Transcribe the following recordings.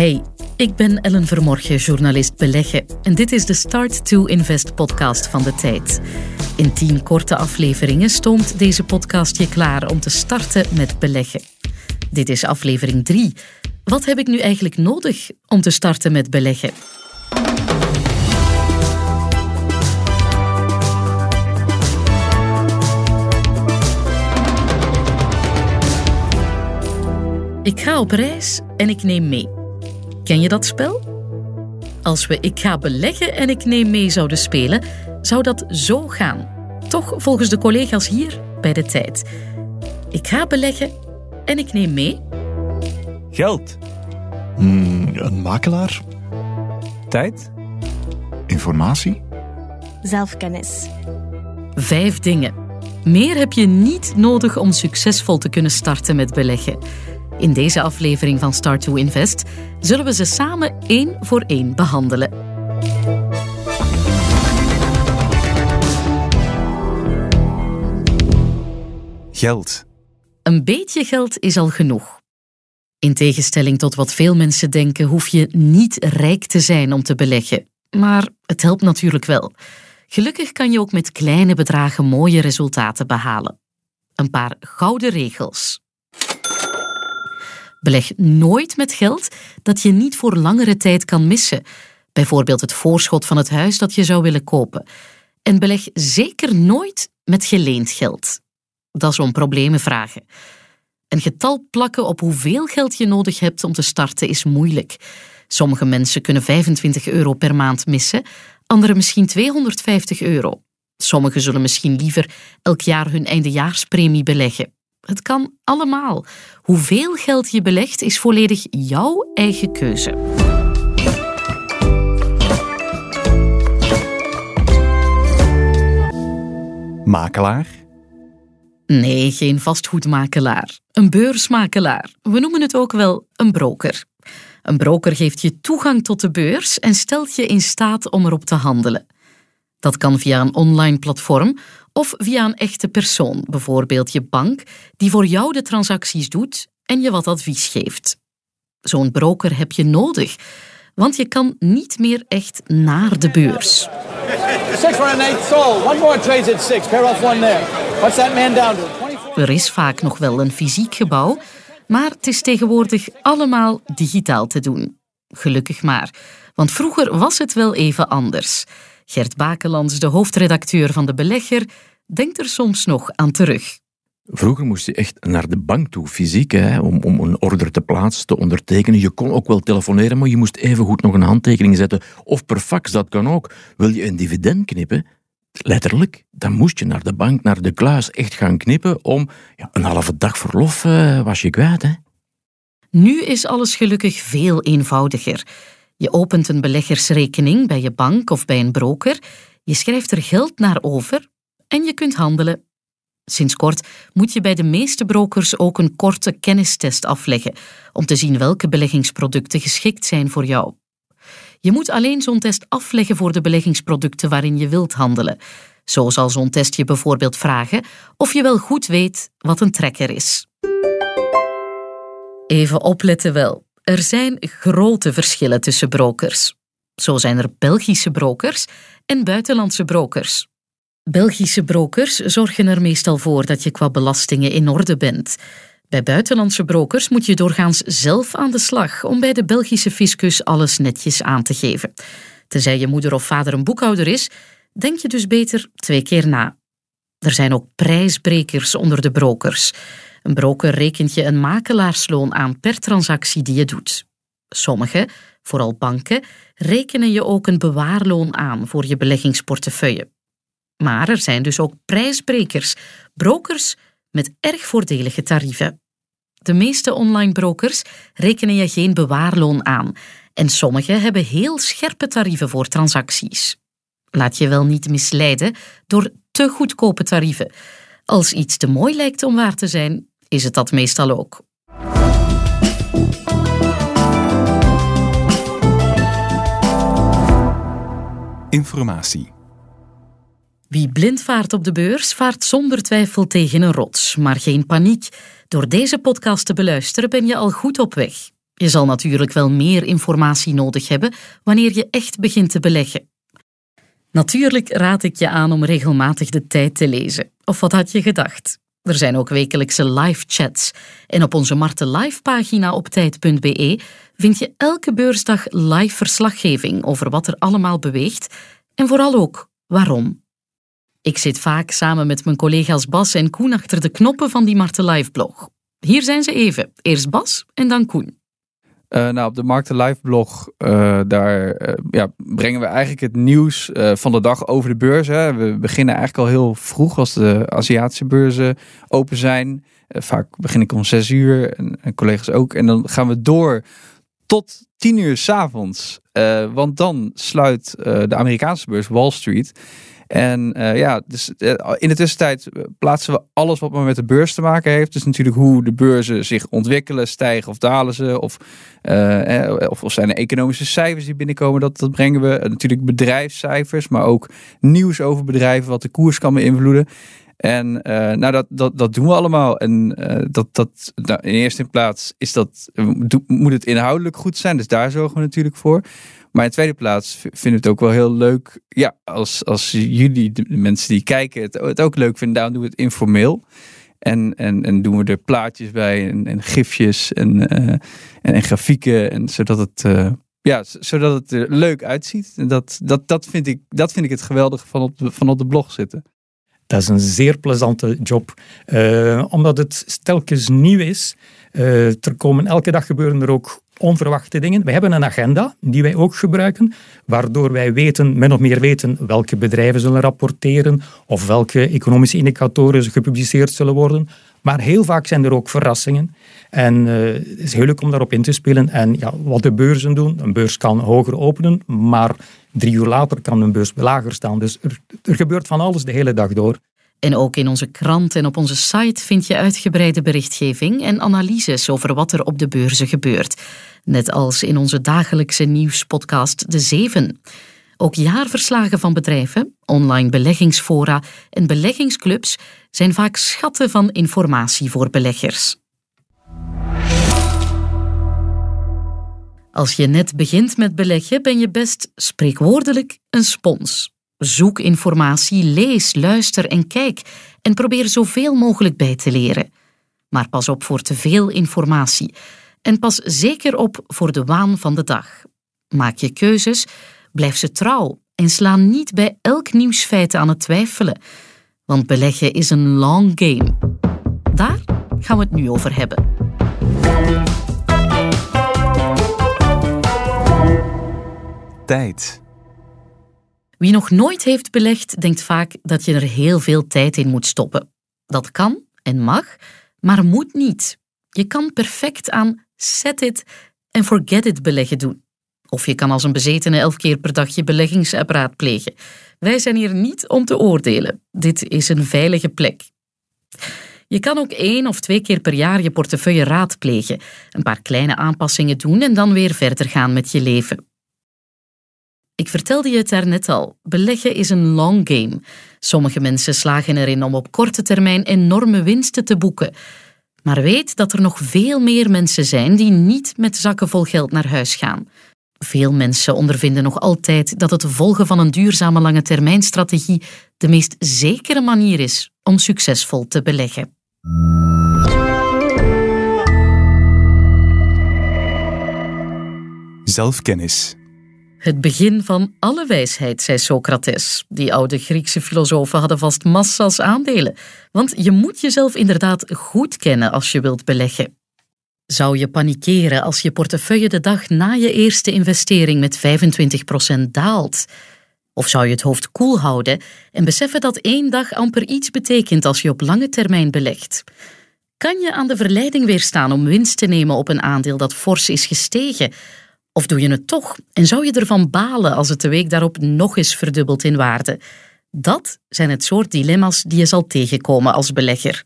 Hey, ik ben Ellen Vermorgen, journalist beleggen. En dit is de Start to Invest podcast van de tijd. In tien korte afleveringen stoomt deze podcast je klaar om te starten met beleggen. Dit is aflevering 3. Wat heb ik nu eigenlijk nodig om te starten met beleggen? Ik ga op reis en ik neem mee. Ken je dat spel? Als we Ik ga beleggen en ik neem mee zouden spelen, zou dat zo gaan. Toch volgens de collega's hier bij de tijd. Ik ga beleggen en ik neem mee. Geld. Hmm, een makelaar? Tijd. Informatie? Zelfkennis. Vijf dingen. Meer heb je niet nodig om succesvol te kunnen starten met beleggen. In deze aflevering van Start to Invest zullen we ze samen één voor één behandelen. Geld. Een beetje geld is al genoeg. In tegenstelling tot wat veel mensen denken, hoef je niet rijk te zijn om te beleggen. Maar het helpt natuurlijk wel. Gelukkig kan je ook met kleine bedragen mooie resultaten behalen. Een paar gouden regels. Beleg nooit met geld dat je niet voor langere tijd kan missen. Bijvoorbeeld het voorschot van het huis dat je zou willen kopen. En beleg zeker nooit met geleend geld. Dat is om problemen vragen. Een getal plakken op hoeveel geld je nodig hebt om te starten is moeilijk. Sommige mensen kunnen 25 euro per maand missen, anderen misschien 250 euro. Sommigen zullen misschien liever elk jaar hun eindejaarspremie beleggen. Het kan allemaal. Hoeveel geld je belegt is volledig jouw eigen keuze. Makelaar? Nee, geen vastgoedmakelaar. Een beursmakelaar. We noemen het ook wel een broker. Een broker geeft je toegang tot de beurs en stelt je in staat om erop te handelen. Dat kan via een online platform of via een echte persoon, bijvoorbeeld je bank, die voor jou de transacties doet en je wat advies geeft. Zo'n broker heb je nodig, want je kan niet meer echt naar de beurs. Six round eight sold. One more trades at six. Pair off one there. What's that man down to? 24. Er is vaak nog wel een fysiek gebouw, maar het is tegenwoordig allemaal digitaal te doen. Gelukkig maar, want vroeger was het wel even anders. Gert Bakelands, de hoofdredacteur van De Belegger, denkt er soms nog aan terug. Vroeger moest je echt naar de bank toe, fysiek, hè, om, om een order te plaatsen, te ondertekenen. Je kon ook wel telefoneren, maar je moest evengoed nog een handtekening zetten. Of per fax, dat kan ook. Wil je een dividend knippen, letterlijk, dan moest je naar de bank, naar de kluis, echt gaan knippen om ja, een halve dag verlof eh, was je kwijt. Hè. Nu is alles gelukkig veel eenvoudiger. Je opent een beleggersrekening bij je bank of bij een broker, je schrijft er geld naar over en je kunt handelen. Sinds kort moet je bij de meeste brokers ook een korte kennistest afleggen om te zien welke beleggingsproducten geschikt zijn voor jou. Je moet alleen zo'n test afleggen voor de beleggingsproducten waarin je wilt handelen. Zo zal zo'n test je bijvoorbeeld vragen of je wel goed weet wat een trekker is. Even opletten wel. Er zijn grote verschillen tussen brokers. Zo zijn er Belgische brokers en buitenlandse brokers. Belgische brokers zorgen er meestal voor dat je qua belastingen in orde bent. Bij buitenlandse brokers moet je doorgaans zelf aan de slag om bij de Belgische fiscus alles netjes aan te geven. Tenzij je moeder of vader een boekhouder is, denk je dus beter twee keer na. Er zijn ook prijsbrekers onder de brokers. Een broker rekent je een makelaarsloon aan per transactie die je doet. Sommigen, vooral banken, rekenen je ook een bewaarloon aan voor je beleggingsportefeuille. Maar er zijn dus ook prijsbrekers, brokers met erg voordelige tarieven. De meeste online brokers rekenen je geen bewaarloon aan en sommige hebben heel scherpe tarieven voor transacties. Laat je wel niet misleiden door te goedkope tarieven. Als iets te mooi lijkt om waar te zijn, is het dat meestal ook. Informatie. Wie blind vaart op de beurs, vaart zonder twijfel tegen een rots. Maar geen paniek. Door deze podcast te beluisteren ben je al goed op weg. Je zal natuurlijk wel meer informatie nodig hebben wanneer je echt begint te beleggen. Natuurlijk raad ik je aan om regelmatig de tijd te lezen. Of wat had je gedacht? Er zijn ook wekelijkse live chats. En op onze Marte Live pagina op tijd.be vind je elke beursdag live verslaggeving over wat er allemaal beweegt en vooral ook waarom. Ik zit vaak samen met mijn collega's Bas en Koen achter de knoppen van die Marte Live blog. Hier zijn ze even. Eerst Bas en dan Koen. Uh, nou, op de Markten Live blog, uh, daar uh, ja, brengen we eigenlijk het nieuws van de dag over de beurs. Hè. We beginnen eigenlijk al heel vroeg als de Aziatische beurzen open zijn. vaak begin ik om zes uur en, collega's ook. En dan gaan we door tot tien uur s'avonds. want dan sluit de Amerikaanse beurs Wall Street. En uh, ja, dus in de tussentijd plaatsen we alles wat maar met de beurs te maken heeft. Dus natuurlijk hoe de beurzen zich ontwikkelen, stijgen of dalen ze. Of, of, of zijn er economische cijfers die binnenkomen, dat, dat brengen we. natuurlijk bedrijfscijfers, maar ook nieuws over bedrijven, wat de koers kan beïnvloeden. En nou, dat, dat, dat doen we allemaal. En dat, dat, nou, in eerste plaats is dat, moet het inhoudelijk goed zijn. Dus daar zorgen we natuurlijk voor. Maar in tweede plaats vinden we het ook wel heel leuk. Ja, als, als jullie, de mensen die kijken, het, ook leuk vinden, dan doen we het informeel. En, en, en doen we er plaatjes bij en, en gifjes en, uh, en, en, grafieken. En zodat het, uh, ja, zodat het er leuk uitziet. En dat, dat, dat, vind ik, dat vind ik het geweldige van op, van op de blog zitten. Dat is een zeer plezante job. Uh, omdat het stelkens nieuw is. er komen elke dag gebeuren er ook onverwachte dingen. We hebben een agenda die wij ook gebruiken, waardoor wij weten, min of meer weten welke bedrijven zullen rapporteren of welke economische indicatoren gepubliceerd zullen worden. Maar heel vaak zijn er ook verrassingen. En uh, het is heel leuk om daarop in te spelen. En ja, wat de beurzen doen, een beurs kan hoger openen, maar drie uur later kan een beurs lager staan. Dus er, er gebeurt van alles de hele dag door. En ook in onze krant en op onze site vind je uitgebreide berichtgeving en analyses over wat er op de beurzen gebeurt. Net als in onze dagelijkse nieuwspodcast De Zeven. Ook jaarverslagen van bedrijven, online beleggingsfora en beleggingsclubs zijn vaak schatten van informatie voor beleggers. Als je net begint met beleggen, ben je best spreekwoordelijk een spons. Zoek informatie, lees, luister en kijk en probeer zoveel mogelijk bij te leren. Maar pas op voor te veel informatie en pas zeker op voor de waan van de dag. Maak je keuzes, blijf ze trouw en sla niet bij elk nieuwsfeit aan het twijfelen. Want beleggen is een long game. Daar gaan we het nu over hebben. Tijd. Wie nog nooit heeft belegd, denkt vaak dat je er heel veel tijd in moet stoppen. Dat kan en mag, maar moet niet. Je kan perfect aan set it en forget it beleggen doen. Of je kan als een bezetene elf keer per dag je beleggingsapp raadplegen. Wij zijn hier niet om te oordelen. Dit is een veilige plek. Je kan ook één of twee keer per jaar je portefeuille raadplegen, een paar kleine aanpassingen doen en dan weer verder gaan met je leven. Ik vertelde je het daarnet al. Beleggen is een long game. Sommige mensen slagen erin om op korte termijn enorme winsten te boeken. Maar weet dat er nog veel meer mensen zijn die niet met zakken vol geld naar huis gaan. Veel mensen ondervinden nog altijd dat het volgen van een duurzame lange termijnstrategie de meest zekere manier is om succesvol te beleggen. Zelfkennis. Het begin van alle wijsheid, zei Socrates. Die oude Griekse filosofen hadden vast massa's aandelen. Want je moet jezelf inderdaad goed kennen als je wilt beleggen. Zou je panikeren als je portefeuille de dag na je eerste investering met 25% daalt? Of zou je het hoofd koel houden en beseffen dat één dag amper iets betekent als je op lange termijn belegt? Kan je aan de verleiding weerstaan om winst te nemen op een aandeel dat fors is gestegen? Of doe je het toch en zou je ervan balen als het de week daarop nog eens verdubbelt in waarde? Dat zijn het soort dilemma's die je zal tegenkomen als belegger.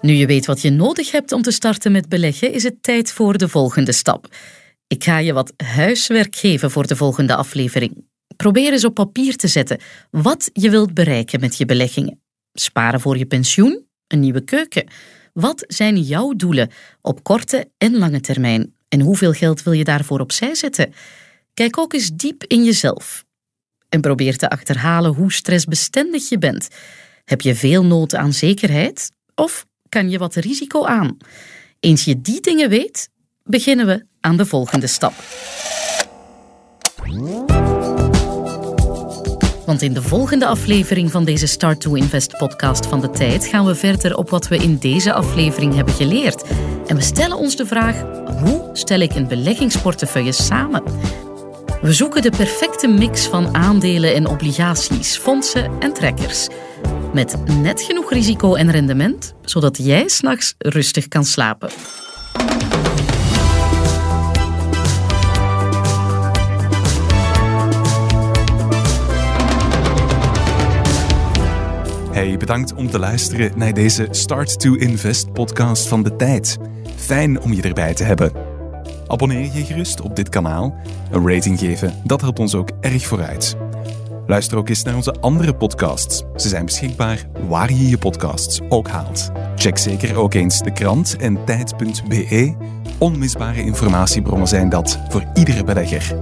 Nu je weet wat je nodig hebt om te starten met beleggen, is het tijd voor de volgende stap. Ik ga je wat huiswerk geven voor de volgende aflevering. Probeer eens op papier te zetten wat je wilt bereiken met je beleggingen. Sparen voor je pensioen, een nieuwe keuken, Wat zijn jouw doelen op korte en lange termijn? En hoeveel geld wil je daarvoor opzij zetten? Kijk ook eens diep in jezelf. En probeer te achterhalen hoe stressbestendig je bent. Heb je veel nood aan zekerheid? Of kan je wat risico aan? Eens je die dingen weet, beginnen we aan de volgende stap. Want in de volgende aflevering van deze Start to Invest podcast van de tijd gaan we verder op wat we in deze aflevering hebben geleerd. En we stellen ons de vraag: hoe stel ik een beleggingsportefeuille samen? We zoeken de perfecte mix van aandelen en obligaties, fondsen en trekkers. Met net genoeg risico en rendement, zodat jij s'nachts rustig kan slapen. Hey, bedankt om te luisteren naar deze Start to Invest podcast van de tijd. Fijn om je erbij te hebben. Abonneer je gerust op dit kanaal. Een rating geven, dat helpt ons ook erg vooruit. Luister ook eens naar onze andere podcasts. Ze zijn beschikbaar waar je je podcasts ook haalt. Check zeker ook eens de krant en tijd.be. Onmisbare informatiebronnen zijn dat voor iedere belegger.